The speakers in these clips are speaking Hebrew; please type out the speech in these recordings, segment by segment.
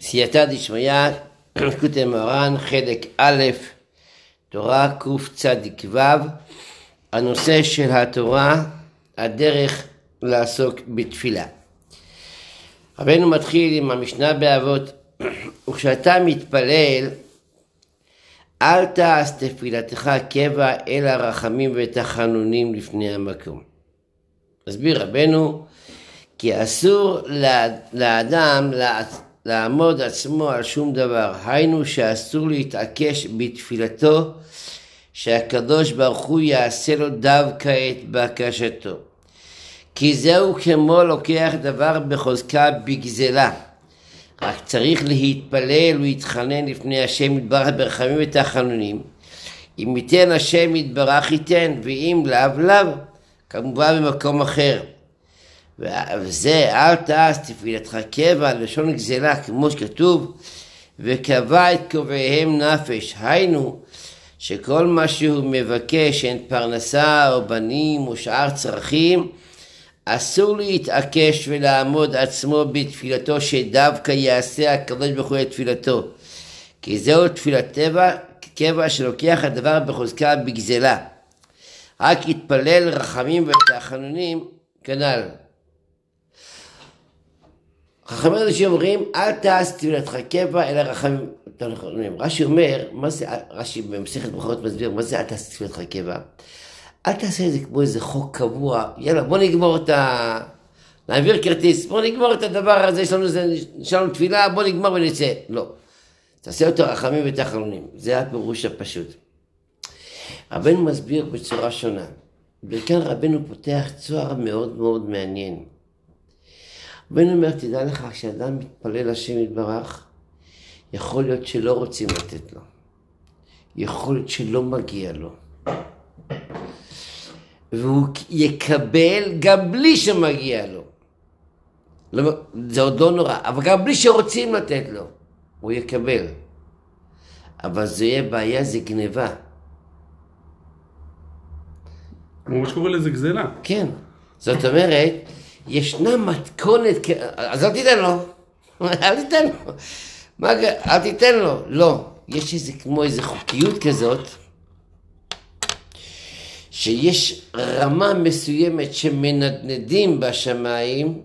סייעתא דשמיא, קוטי מרן, חלק א', תורה קצ"ו, הנושא של התורה, הדרך לעסוק בתפילה. רבנו מתחיל עם המשנה באבות, וכשאתה מתפלל, אל תעש תפילתך קבע אלא רחמים ותחנונים לפני המקום. מסביר רבנו, כי אסור לאדם לעמוד עצמו על שום דבר, היינו שאסור להתעקש בתפילתו שהקדוש ברוך הוא יעשה לו דווקא את בקשתו. כי זהו כמו לוקח דבר בחוזקה בגזלה. רק צריך להתפלל ולהתחנן לפני השם יתברך ברחמים ותחנונים. אם ייתן השם יתברך ייתן, ואם לאו לאו, כמובן במקום אחר. וזה אל תעש תפילתך קבע, לשון גזלה, כמו שכתוב, וקבע את קובעיהם נפש. היינו, שכל מה שהוא מבקש, אין פרנסה או בנים או שאר צרכים, אסור להתעקש ולעמוד עצמו בתפילתו שדווקא יעשה הקדוש ברוך הוא את תפילתו. כי זהו תפילת טבע, קבע שלוקח הדבר בחוזקה בגזלה. רק יתפלל רחמים ותחנונים כנ"ל. חכמי אנשים אומרים, אל תעש תפילתך קבע, אלא רחמים. רש"י אומר, מה זה, רש"י במסכת ברכות מסביר, מה זה אל תעש תפילתך קבע? אל תעשה את זה כמו איזה חוק קבוע, יאללה בוא נגמור את ה... נעביר כרטיס, בוא נגמור את הדבר הזה, יש לנו, יש לנו תפילה, בוא נגמר ונצא. לא. תעשה יותר רחמים ותחלונים, זה הפירוש הפשוט. רבנו מסביר בצורה שונה. וכאן רבנו פותח צוהר מאוד מאוד מעניין. רבנו אומר, תדע לך, כשאדם מתפלל השם יתברך, יכול להיות שלא רוצים לתת לו. יכול להיות שלא מגיע לו. והוא יקבל גם בלי שמגיע לו. לא, זה עוד לא נורא, אבל גם בלי שרוצים לתת לו, הוא יקבל. אבל זה יהיה בעיה, זה גניבה. כמו שקורא לזה גזלה. כן. זאת אומרת, ישנה מתכונת, אז אל תיתן לו. אל תיתן לו. מה, אל תיתן לו. לא. יש איזה, כמו איזה חוקיות כזאת, שיש רמה מסוימת שמנדנדים בשמיים,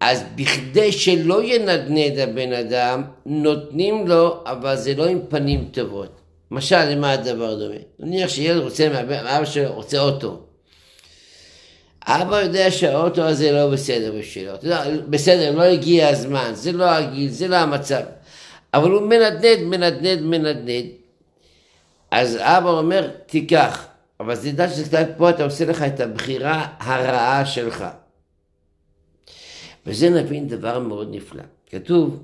אז בכדי שלא ינדנד הבן אדם, נותנים לו, אבל זה לא עם פנים טובות. למשל, למה הדבר דומה? נניח שילד רוצה, אבא שלו רוצה אוטו. אבא יודע שהאוטו הזה לא בסדר בשבילו. אתה יודע, בסדר, לא הגיע הזמן, זה לא הגיל, זה לא המצב. אבל הוא מנדנד, מנדנד, מנדנד. אז אבא אומר, תיקח. אבל זה דע שפה אתה עושה לך את הבחירה הרעה שלך. וזה נבין דבר מאוד נפלא. כתוב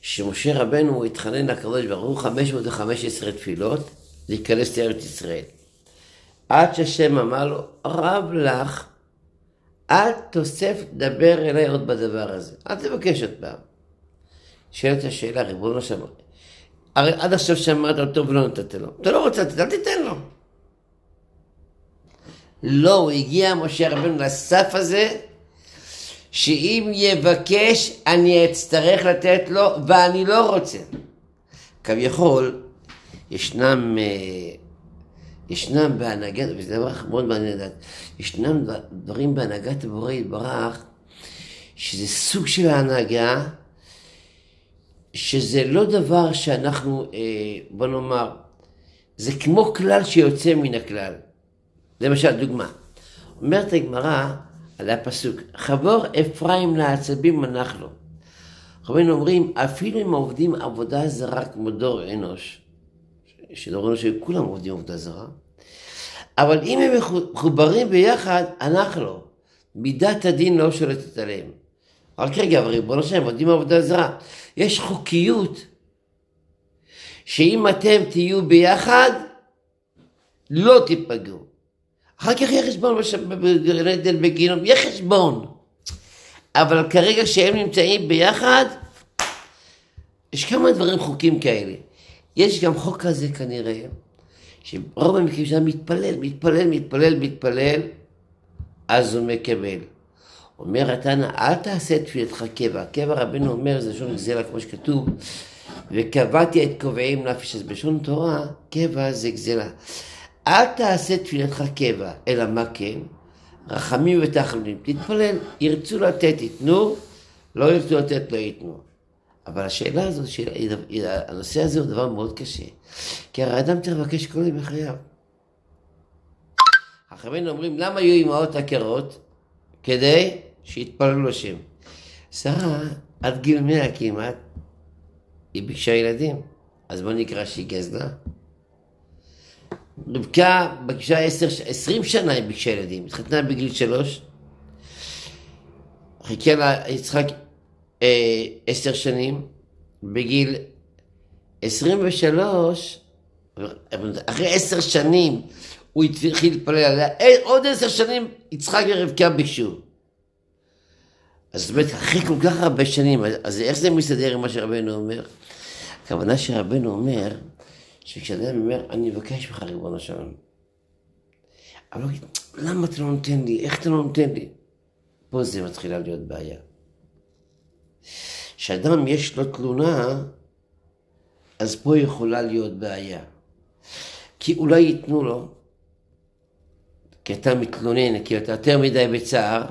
שמשה רבנו התחנן לקדוש ברוך הוא 515 תפילות להיכנס לארץ ישראל. עד שהשם אמר לו, רב לך, אל תוסף דבר אליי עוד בדבר הזה. אל תבקש עוד פעם. שואלת השאלה, ריבונו שם, הרי עד עכשיו שמעת אותו ולא נתת לו. אתה לא רוצה לתת, אל תיתן לו. לא, הוא הגיע משה רבנו לסף הזה, שאם יבקש אני אצטרך לתת לו ואני לא רוצה. כביכול, ישנם, אה, ישנם בהנהגת, וזה דבר מאוד מעניין לדעת, ישנם דברים בהנהגת הבורא יתברך, שזה סוג של ההנהגה, שזה לא דבר שאנחנו, אה, בוא נאמר, זה כמו כלל שיוצא מן הכלל. למשל, דוגמה. אומרת הגמרא על הפסוק, חבור אפרים לעצבים אנחנו. חברים אומרים, אפילו אם עובדים עבודה זרה כמו דור אנוש, שדור אנוש כולם עובדים עבודה זרה, אבל אם הם מחוברים ביחד, אנחנו, מידת הדין לא שולטת עליהם. רק רגע, אבל ריבונו שלם, עובדים עבודה זרה. יש חוקיות שאם אתם תהיו ביחד, לא תיפגעו. אחר כך יהיה חשבון בגן עדן בגיהנום, יהיה חשבון. אבל כרגע שהם נמצאים ביחד, יש כמה דברים חוקים כאלה. יש גם חוק כזה כנראה, שרוב המקרים שאדם מתפלל, מתפלל, מתפלל, מתפלל, אז הוא מקבל. אומר התנא, אל תעשה תפילתך קבע. קבע רבנו אומר, זה לשון גזלה כמו שכתוב, וקבעתי את קובעים נפש. אז בלשון תורה, קבע זה גזלה. אל תעשה תפילתך קבע, אלא מה כן? רחמים ותחלונים. תתפלל, ירצו לתת, ייתנו, לא ירצו לתת, לא ייתנו. אבל השאלה שאלה, הנושא הזה הוא דבר מאוד קשה. כי הרי אדם צריך לבקש כל יום בחייו. חכמינו אומרים, למה היו אמהות עקרות? כדי שיתפללו לשם. שרה, עד גיל מאה כמעט, היא ביקשה ילדים. אז בוא נקרא שהיא גזלה. רבקה ביקשה עשר, עשרים שנה היא ביקשה ילדים, התחתנה בגיל שלוש. חיכה לה יצחק עשר שנים, בגיל עשרים ושלוש, אחרי עשר שנים הוא התחיל להתפלל עליה, אה, עוד עשר שנים יצחק ורבקה ביקשו. אז זאת אומרת, אחרי כל כך הרבה שנים, אז איך זה מסתדר עם מה שרבנו אומר? הכוונה שרבנו אומר, שכשאדם אומר, אני מבקש ממך ריבונו שלום, אבל לא למה אתה לא נותן לי? איך אתה לא נותן לי? פה זה מתחילה להיות בעיה. כשאדם יש לו תלונה, אז פה יכולה להיות בעיה. כי אולי ייתנו לו, כי אתה מתלונן, כי אתה יותר מדי בצער,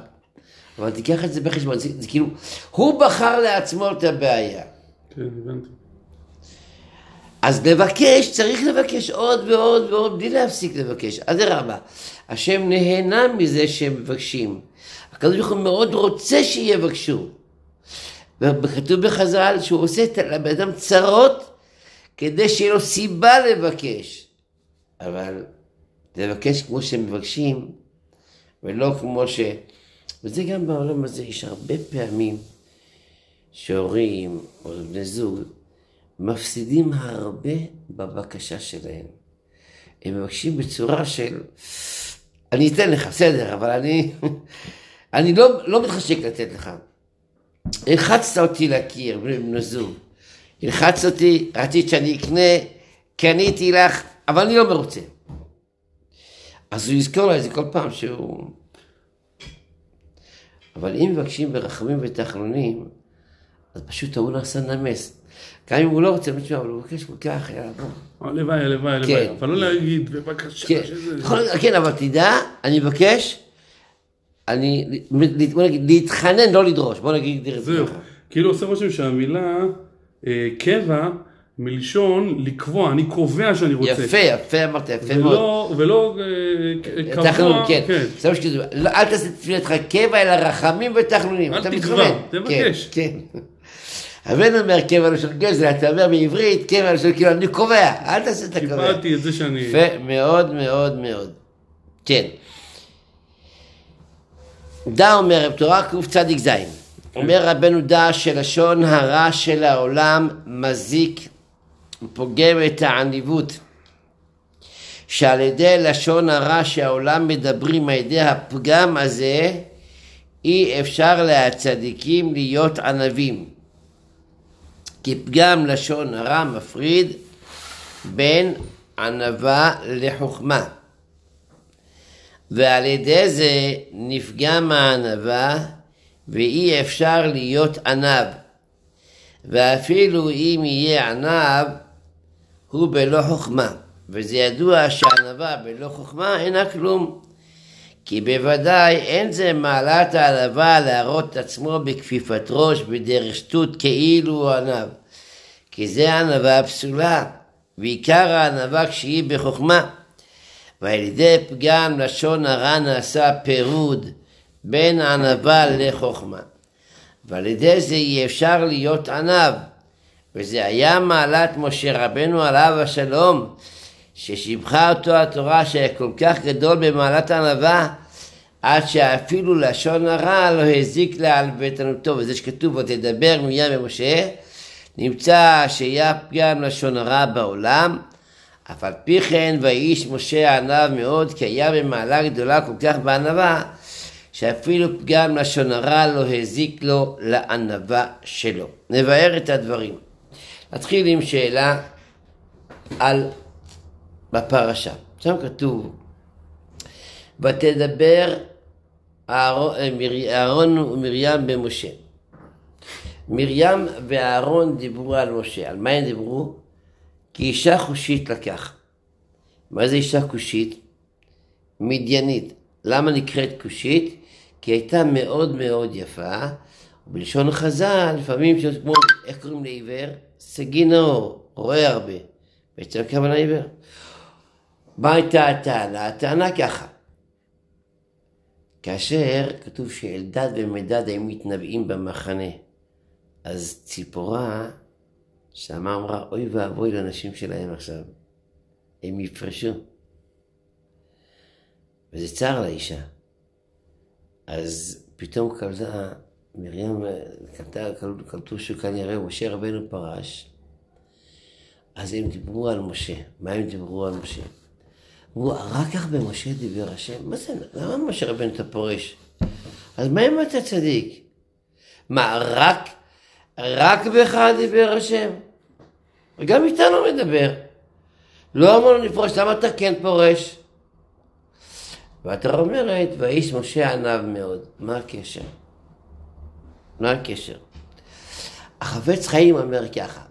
אבל תיקח את זה בחשבון, זה, זה כאילו, הוא בחר לעצמו את הבעיה. כן, הבנתי. אז לבקש, צריך לבקש עוד ועוד ועוד, בלי להפסיק לבקש. אדרבה, השם נהנה מזה שהם מבקשים. הקדוש ברוך הוא מאוד רוצה שיבקשו. וכתוב בחז"ל שהוא עושה לבן אדם צרות כדי שיהיה לו סיבה לבקש. אבל לבקש כמו שמבקשים, ולא כמו ש... וזה גם בעולם הזה, יש הרבה פעמים שהורים או בני זוג מפסידים הרבה בבקשה שלהם. הם מבקשים בצורה של, אני אתן לך, בסדר, אבל אני, אני לא, לא מתחשק לתת לך. הלחצת אותי להכיר, בני זוג. הלחצת אותי, רצית שאני אקנה, קניתי לך, אבל אני לא מרוצה. אז הוא יזכור את זה כל פעם שהוא... אבל אם מבקשים ברחמים ותחנונים, אז פשוט ההוא נעשה נמס. גם אם הוא לא רוצה, אבל הוא מבקש כל כך, יאללה, בוא. הלוואי, הלוואי, הלוואי. אבל לא להגיד, בבקשה, כן. כן, אבל תדע, אני מבקש, אני, בוא נגיד, להתחנן, לא לדרוש, בוא נגיד זהו, כאילו עושה רושם שהמילה אה, קבע, מלשון לקבוע, אני קובע שאני רוצה. יפה, יפה אמרת, יפה מאוד. ולא אה, קבוע, כן. זה מה שכתוב, לא, אל תעשה תפילתך קבע, אלא רחמים ותחנונים. אל תקבע, תבקש. כן, כן. הבן אומר קבע לשון גזל, אתה אומר בעברית קבע לשון כאילו אני קובע, אל תעשה את הקובע. קיבלתי את זה שאני... יפה מאוד מאוד מאוד. כן. דע אומר תורה קצ"ז, אומר רבנו דע שלשון הרע של העולם מזיק ופוגם את העניבות שעל ידי לשון הרע שהעולם מדברים על ידי הפגם הזה אי אפשר להצדיקים להיות ענבים. כי פגם לשון הרע מפריד בין ענווה לחוכמה ועל ידי זה נפגם הענווה ואי אפשר להיות ענב. ואפילו אם יהיה ענב, הוא בלא חוכמה. וזה ידוע שענווה בלא חוכמה אינה כלום. כי בוודאי אין זה מעלת הענווה להראות את עצמו בכפיפת ראש בדרך שטות כאילו הוא ענב. כי זה ענווה פסולה, ועיקר הענווה כשהיא בחוכמה. ועל ידי פגם לשון הרע נעשה פירוד בין ענווה לחוכמה. ועל ידי זה אי אפשר להיות ענב. וזה היה מעלת משה רבנו עליו השלום, ששיבחה אותו התורה שהיה כל כך גדול במעלת ענווה, עד שאפילו לשון הרע לא הזיק לה על ביתנותו. וזה שכתוב, ותדבר מרים במשה, נמצא שהיה פגם לשון הרע בעולם, אף על פי כן ואיש משה ענב מאוד, כי היה במעלה גדולה כל כך בענווה, שאפילו פגם לשון הרע לא הזיק לו לענווה שלו. נבהר את הדברים. נתחיל עם שאלה על בפרשה. שם כתוב, ותדבר אהרון אה, ומרים במשה. מרים ואהרון דיברו על משה. על מה הם דיברו? כי אישה חושית לקח. מה זה אישה כושית? מדיינית. למה נקראת כושית? כי הייתה מאוד מאוד יפה, ובלשון חז"ל, לפעמים, שיש כמו, איך קוראים לעיוור? סגי נאור, רואה הרבה. בעצם הכוונה עיוור. מה הייתה הטענה? הטענה ככה. כאשר כתוב שאלדד ומדד היו מתנבאים במחנה, אז ציפורה שמה אמרה, אוי ואבוי לנשים שלהם עכשיו, הם יפרשו. וזה צער לאישה. אז פתאום קלטה, מרים קלטה, קלטו שכנראה משה רבנו פרש, אז הם דיברו על משה. מה הם דיברו על משה? אמרו, רק כך במשה דיבר השם? מה זה, למה משה רבנו אתה פורש? אז מה אם אתה צדיק? מה, רק, רק בך דיבר השם? וגם איתנו מדבר. לא אמרנו לפרוש, למה אתה כן פורש? והתורה אומרת, ואיש משה עניו מאוד. מה הקשר? מה הקשר? החפץ חיים אומר ככה,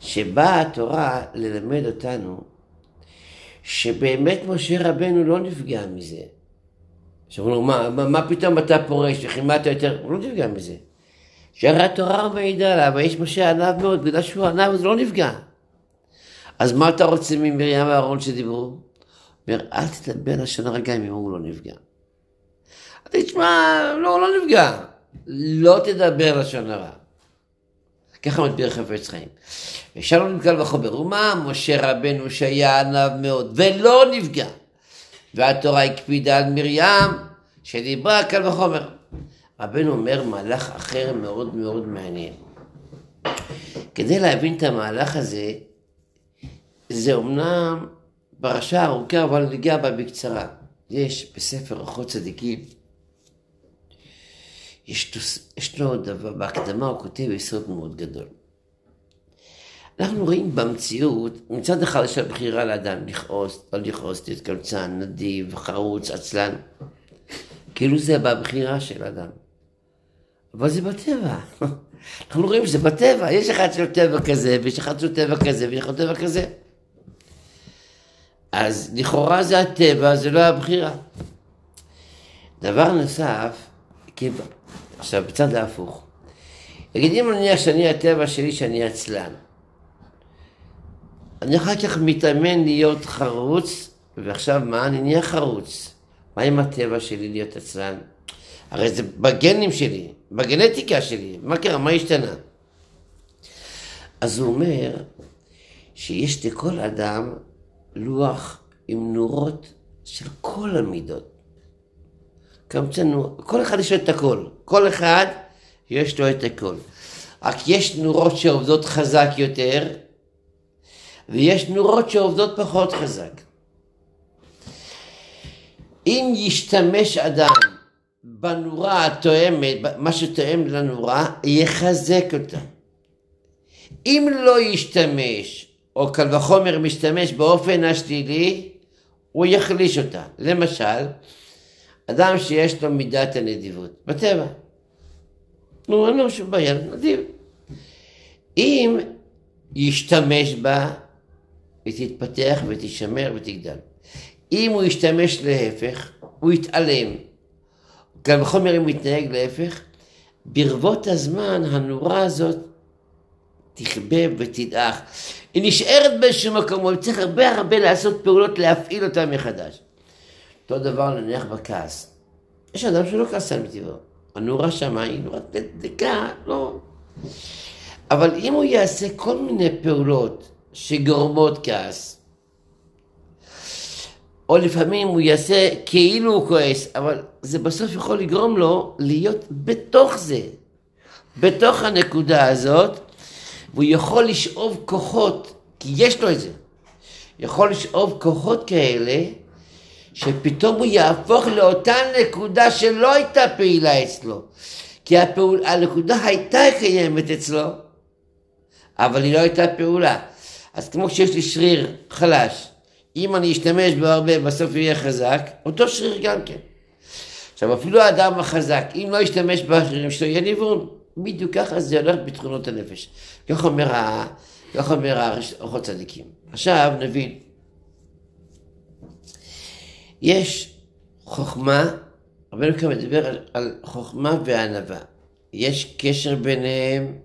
שבאה התורה ללמד אותנו שבאמת משה רבנו לא נפגע מזה. שאומרים לו, מה, מה, מה פתאום אתה פורש וחימדת יותר? הוא לא נפגע מזה. שהרי התורה מעידה עליו, ויש משה עניו מאוד, בגלל שהוא עניו אז לא נפגע. אז מה אתה רוצה ממרים ואהרון שדיברו? אומר, אל תדבר לשון גם אם הוא לא נפגע. אתה תשמע, לא, הוא לא נפגע. לא תדבר לשון הרע. ככה מדביר חפץ חיים. ושלום קל וחומר, ומה משה רבנו שהיה עניו מאוד, ולא נפגע. והתורה הקפידה על מרים, שדיברה קל וחומר. רבנו אומר מהלך אחר מאוד מאוד מעניין. כדי להבין את המהלך הזה, זה אומנם פרשה ארוכה, אבל ניגע בה בקצרה. יש בספר אורחות צדיקים, יש, תוס, יש לו דבר, בהקדמה הוא כותב יסוד מאוד גדול. אנחנו רואים במציאות, מצד אחד יש בחירה לאדם לכעוס, לא לכעוס, תתקלצן, נדיב, חרוץ, עצלן. כאילו זה בבחירה של אדם. אבל זה בטבע. אנחנו רואים שזה בטבע, יש אחד של טבע כזה, ויש אחד של טבע כזה, ויש אחד טבע כזה. אז לכאורה זה הטבע, זה לא הבחירה. דבר נוסף. עכשיו בצד ההפוך. נגיד אם נניח שאני הטבע שלי שאני עצלן, אני אחר כך מתאמן להיות חרוץ, ועכשיו מה? אני נהיה חרוץ. מה עם הטבע שלי להיות עצלן? הרי זה בגנים שלי, בגנטיקה שלי, מה קרה? מה השתנה? אז הוא אומר שיש לכל אדם לוח עם נורות של כל המידות. קמצנו, כל אחד יש לו את הכל, כל אחד יש לו את הכל. רק יש נורות שעובדות חזק יותר, ויש נורות שעובדות פחות חזק. אם ישתמש אדם בנורה התואמת, מה שתואם לנורה, יחזק אותה. אם לא ישתמש, או קל וחומר משתמש באופן השלילי, הוא יחליש אותה. למשל, אדם שיש לו מידת הנדיבות, בטבע. נו, אין לו שום בעיה, נדיב. אם ישתמש בה, היא תתפתח ותשמר ותגדל. אם הוא ישתמש להפך, הוא יתעלם. גם בחומר אם הוא יתנהג להפך, ברבות הזמן הנורה הזאת תכבה ותדעך. היא נשארת באיזשהו מקום, הוא צריך הרבה הרבה לעשות פעולות להפעיל אותה מחדש. אותו דבר נניח בכעס. יש אדם שלא כעסן מטבעו. הנורה שמה היא נורה דקה, לא. אבל אם הוא יעשה כל מיני פעולות שגורמות כעס, או לפעמים הוא יעשה כאילו הוא כועס, אבל זה בסוף יכול לגרום לו להיות בתוך זה, בתוך הנקודה הזאת, והוא יכול לשאוב כוחות, כי יש לו את זה, יכול לשאוב כוחות כאלה, שפתאום הוא יהפוך לאותה נקודה שלא הייתה פעילה אצלו. כי הפעול, הנקודה הייתה קיימת אצלו, אבל היא לא הייתה פעולה. אז כמו שיש לי שריר חלש, אם אני אשתמש בו הרבה, בסוף יהיה חזק, אותו שריר גם כן. עכשיו, אפילו האדם החזק, אם לא ישתמש באחרים שלו, יהיה ניוון. בדיוק ככה זה הולך בתכונות הנפש. כך אומר, ה... כך אומר אורחות צדיקים. עכשיו נבין. יש חוכמה, רבנו כאן מדבר על, על חוכמה וענווה. יש קשר ביניהם,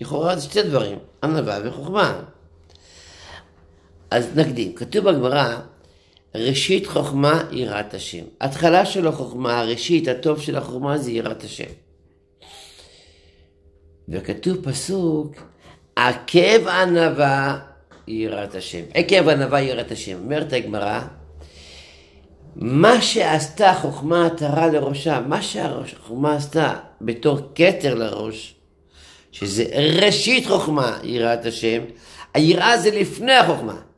לכאורה זה שתי דברים, ענווה וחוכמה. אז נקדים, כתוב בגמרא, ראשית חוכמה יראת השם. התחלה של החוכמה, הראשית, הטוב של החוכמה זה יראת השם. וכתוב פסוק, עקב ענווה יראת השם. עקב ענווה יראת השם. אומרת הגמרא, מה שעשתה חוכמה עטרה לראשה, מה שהחוכמה עשתה בתור כתר לראש, שזה ראשית חוכמה יראת השם, היראה זה לפני החוכמה.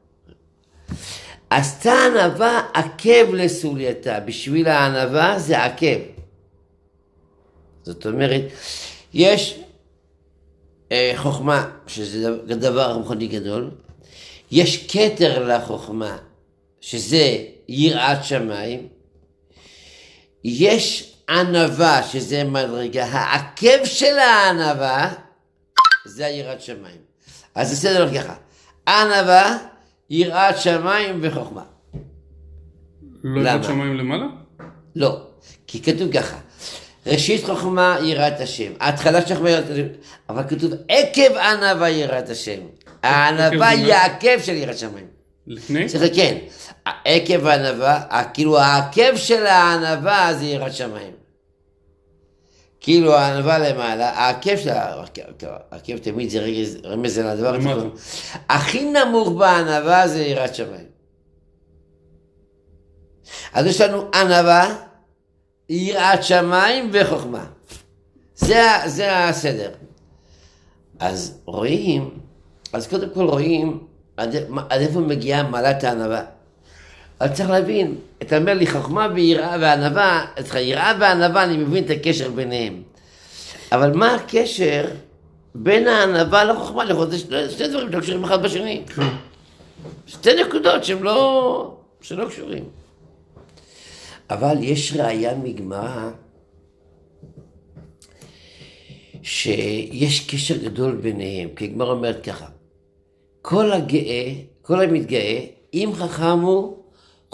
עשתה ענווה עקב לסולייתה, בשביל הענווה זה עקב. זאת אומרת, יש אה, חוכמה, שזה דבר רוחני גדול, יש כתר לחוכמה, שזה יראת שמיים, יש ענווה, שזה מדרגה, העקב של הענווה, זה היראת שמיים. אז זה סדר ככה, ענווה, יראת שמיים וחוכמה. לא יראת שמיים למעלה? לא, כי כתוב ככה, ראשית חוכמה יראת השם, ההתחלה של חוכמה יראת השם, אבל כתוב עקב ענווה יראת השם, הענווה היא העקב של יראת שמיים. לפני? צריך כן, עקב הענווה, כאילו העקב של הענווה זה יראת שמיים. כאילו הענווה למעלה, העקב של העקב תמיד זה רמז על הדבר, הכי נמוך בענווה זה יראת שמיים. אז יש לנו ענווה, יראת שמיים וחוכמה. זה, זה הסדר. אז רואים, אז קודם כל רואים עד, עד איפה מגיעה מעלת הענווה. אבל צריך להבין, אתה אומר לי חוכמה ויראה וענווה, אצלך יראה וענווה, אני מבין את הקשר ביניהם. אבל מה הקשר בין הענווה לחוכמה לחודש? שני דברים לא קשורים אחד בשני. שתי נקודות שהם לא, שלא קשורים. אבל יש ראייה מגמרא שיש קשר גדול ביניהם, כי הגמרא אומרת ככה, כל הגאה, כל המתגאה, אם חכם הוא,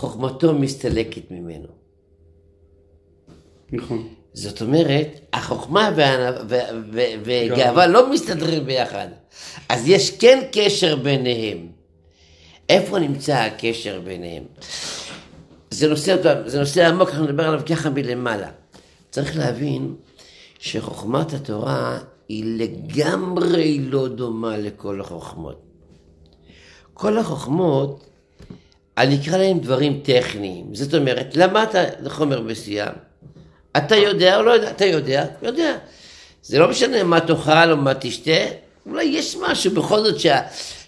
חוכמתו מסתלקת ממנו. נכון. זאת אומרת, החוכמה וגאווה לא מסתדרים ביחד. אז יש כן קשר ביניהם. איפה נמצא הקשר ביניהם? זה נושא, זה נושא עמוק, אנחנו נדבר עליו ככה מלמעלה. צריך להבין שחוכמת התורה היא לגמרי לא דומה לכל החוכמות. כל החוכמות, אני אקרא להם דברים טכניים. זאת אומרת, למדת חומר מסוים, אתה יודע או לא יודע? אתה יודע, יודע. זה לא משנה מה תאכל או מה תשתה, אולי יש משהו בכל זאת שה,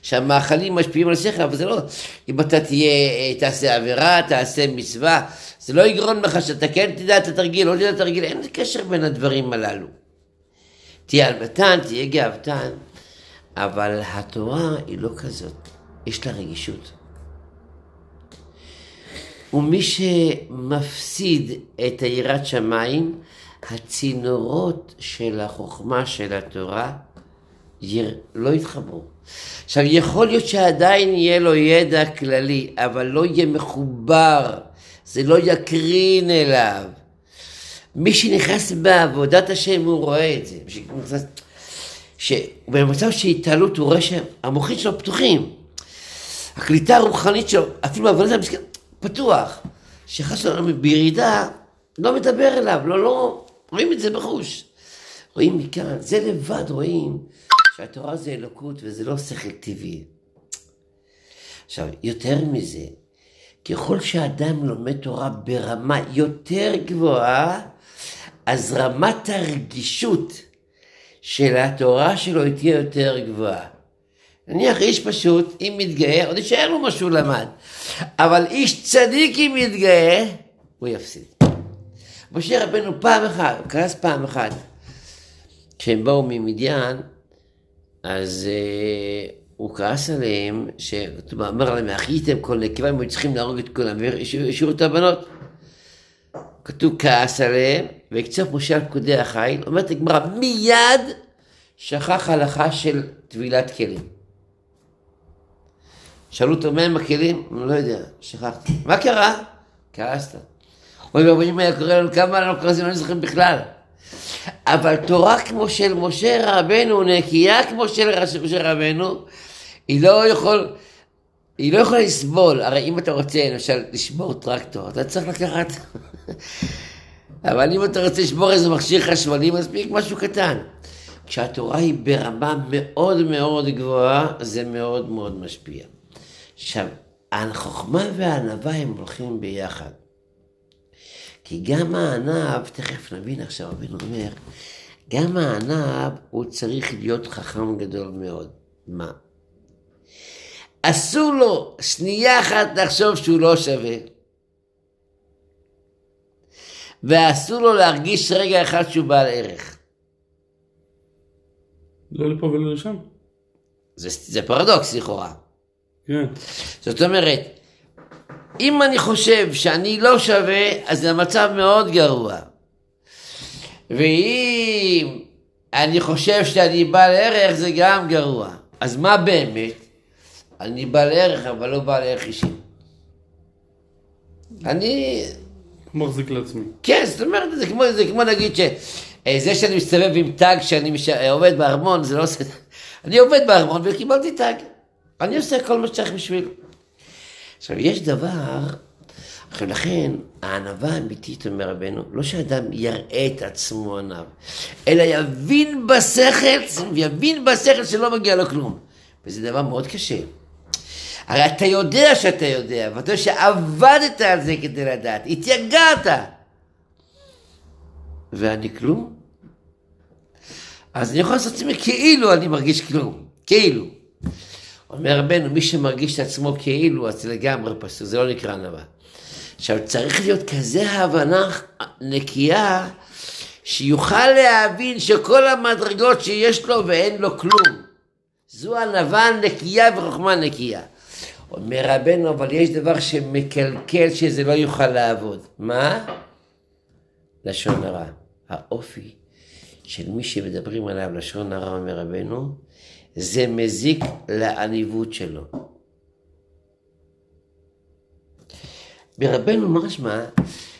שהמאכלים משפיעים על השכל, אבל זה לא, אם אתה תהיה, תעשה עבירה, תעשה מצווה, זה לא יגרום לך שאתה כן תדע את התרגיל, לא תדע את התרגיל, אין קשר בין הדברים הללו. תהיה אלמתן, תהיה גאוותן, אבל התורה היא לא כזאת, יש לה רגישות. ומי שמפסיד את היראת שמיים, הצינורות של החוכמה של התורה לא יתחברו. עכשיו, יכול להיות שעדיין יהיה לו ידע כללי, אבל לא יהיה מחובר, זה לא יקרין אליו. מי שנכנס בעבודת השם, הוא רואה את זה. שבמצב של התעלות הוא רואה שהמוחים שלו פתוחים. הקליטה הרוחנית שלו, אפילו בעבודת המשכן, פתוח. שחס ושלום בירידה, לא מדבר אליו, לא, לא, רואים את זה בחוש. רואים מכאן, זה לבד רואים שהתורה זה אלוקות וזה לא שכל טבעי. עכשיו, יותר מזה, ככל שאדם לומד תורה ברמה יותר גבוהה, אז רמת הרגישות של התורה שלו תהיה יותר גבוהה. נניח איש פשוט, אם מתגאה, עוד יישאר לו משהו למד. אבל איש צדיק אם מתגאה, הוא יפסיד. משה רבנו פעם אחת, כעס פעם אחת. כשהם באו ממדיין, אז uh, הוא כעס עליהם, שאמר להם, אחייתם כל נקבה, הם צריכים להרוג את כולם, והשאירו את הבנות. כתוב כעס עליהם, ויקצוף משה על פקודי החיל, אומרת הגמרא, מיד שכח הלכה של טבילת כלים. שאלו אותו מה עם הכלים? הוא לא יודע, שכחתי. מה קרה? כעסת. אוי ואבוי אם היה קורא לנו כמה לא כועסים, לא זוכרים בכלל. אבל תורה כמו של משה רבנו, נקייה כמו של משה רבנו, היא לא יכול, היא לא יכולה לסבול. הרי אם אתה רוצה למשל לשבור טרקטור, אתה צריך לקחת... אבל אם אתה רוצה לשבור איזה מכשיר חשמלי, מספיק משהו קטן. כשהתורה היא ברמה מאוד מאוד גבוהה, זה מאוד מאוד משפיע. עכשיו, החוכמה והענווה הם הולכים ביחד. כי גם הענב, תכף נבין עכשיו, רבינו אומר, גם הענב הוא צריך להיות חכם גדול מאוד. מה? אסור לו שנייה אחת לחשוב שהוא לא שווה. ואסור לו להרגיש רגע אחד שהוא בעל ערך. לא לפה ולא לשם. זה, זה פרדוקס לכאורה. כן. זאת אומרת, אם אני חושב שאני לא שווה, אז זה מצב מאוד גרוע. ואם אני חושב שאני בעל ערך, זה גם גרוע. אז מה באמת? אני בעל ערך, אבל לא בעל ערך אישי. אני... מחזיק לעצמי. כן, זאת אומרת, זה כמו, זה כמו נגיד שזה שאני מסתובב עם טאג שאני מש... עובד בארמון, זה לא עושה... אני עובד בארמון וקיבלתי טאג. אני עושה כל מה שצריך בשבילו. עכשיו, יש דבר, עכשיו לכן, הענווה האמיתית, אומר רבנו, לא שאדם יראה את עצמו ענב, אלא יבין בשכל, יבין בשכל שלא מגיע לו כלום. וזה דבר מאוד קשה. הרי אתה יודע שאתה יודע, ואתה יודע שעבדת על זה כדי לדעת, התייגעת. ואני כלום? אז אני יכול לעשות עצמי כאילו אני מרגיש כלום, כאילו. אומר רבנו, מי שמרגיש את עצמו כאילו, אז לגמרי פסוק, זה לא נקרא ענווה. עכשיו, צריך להיות כזה הבנה נקייה, שיוכל להבין שכל המדרגות שיש לו ואין לו כלום. זו ענווה נקייה וחוכמה נקייה. אומר רבנו, אבל יש דבר שמקלקל שזה לא יוכל לעבוד. מה? לשון הרע. האופי של מי שמדברים עליו לשון הרע, אומר רבנו, זה מזיק לעניבות שלו. ברבנו משמע,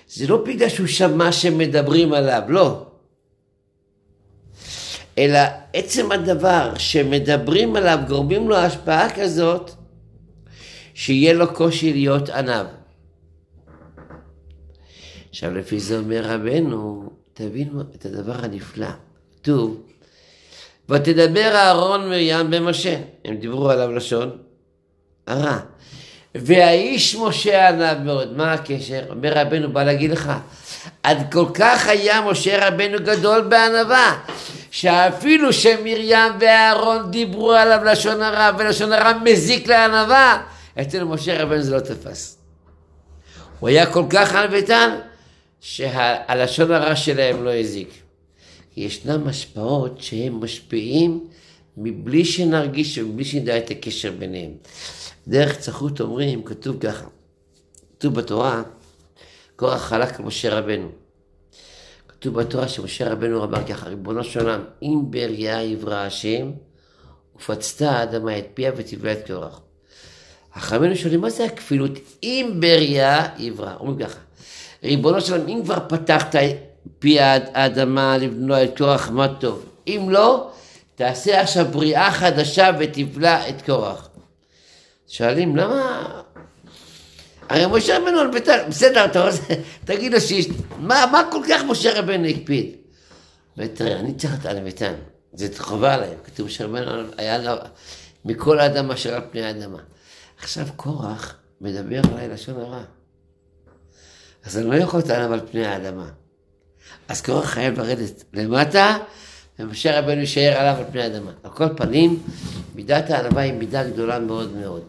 זה לא בגלל שהוא שמע שמדברים עליו, לא. אלא עצם הדבר שמדברים עליו, גורמים לו השפעה כזאת, שיהיה לו קושי להיות עניו. עכשיו, לפי זה אומר רבנו, תבינו את הדבר הנפלא. כתוב, ותדבר אהרון מרים במשה. הם דיברו עליו לשון הרע. והאיש משה עניו מאוד. מה הקשר? אומר רבנו, בא להגיד לך, עד כל כך היה משה רבנו גדול בענווה, שאפילו שמרים ואהרון דיברו עליו לשון הרע, ולשון הרע מזיק לענווה, אצל משה רבנו זה לא תפס. הוא היה כל כך ענוותן, שהלשון הרע שלהם לא הזיק. ישנם השפעות שהם משפיעים מבלי שנרגיש ומבלי שנדע את הקשר ביניהם. דרך צחות אומרים, כתוב ככה, כתוב בתורה, קורח חלק משה רבנו. כתוב בתורה שמשה רבנו אמר ככה, ריבונו של עולם, אם בריה יברא השם, ופצתה האדמה את פיה ותבלע את קורח. החכמינו שואלים, מה זה הכפילות? אם בריה יברא, אומרים ככה, ריבונו של עולם, אם כבר פתחת פי האדמה לבלוע את קורח מה טוב. אם לא, תעשה עכשיו בריאה חדשה ותבלע את קורח. שואלים, למה... הרי משה רבנו על ביתר, בסדר, אתה רוצה, תגיד לו שיש... מה, מה כל כך משה רבנו הקפיד? ותראה, אני צריך את הלוויתן, זה חובה עליהם, כתוב משה רבנו היה לו מכל האדם אשר על פני האדמה. עכשיו קורח מדבר עליי לשון הרע. אז אני לא יכול לטען על פני האדמה. אז קורח חייב לרדת למטה, ומשה רבנו יישאר עליו על פני האדמה. על כל פנים, מידת הענווה היא מידה גדולה מאוד מאוד.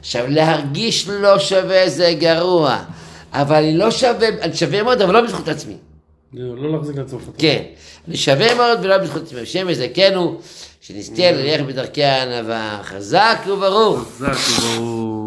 עכשיו, להרגיש לא שווה זה גרוע, אבל אני לא שווה, אני שווה מאוד, אבל לא בזכות עצמי. לא להחזיק לעצמך. כן, אני שווה מאוד ולא בזכות עצמי. השם יזכנו, שנזכה ללכת בדרכי הענווה. חזק וברוך. חזק וברוך.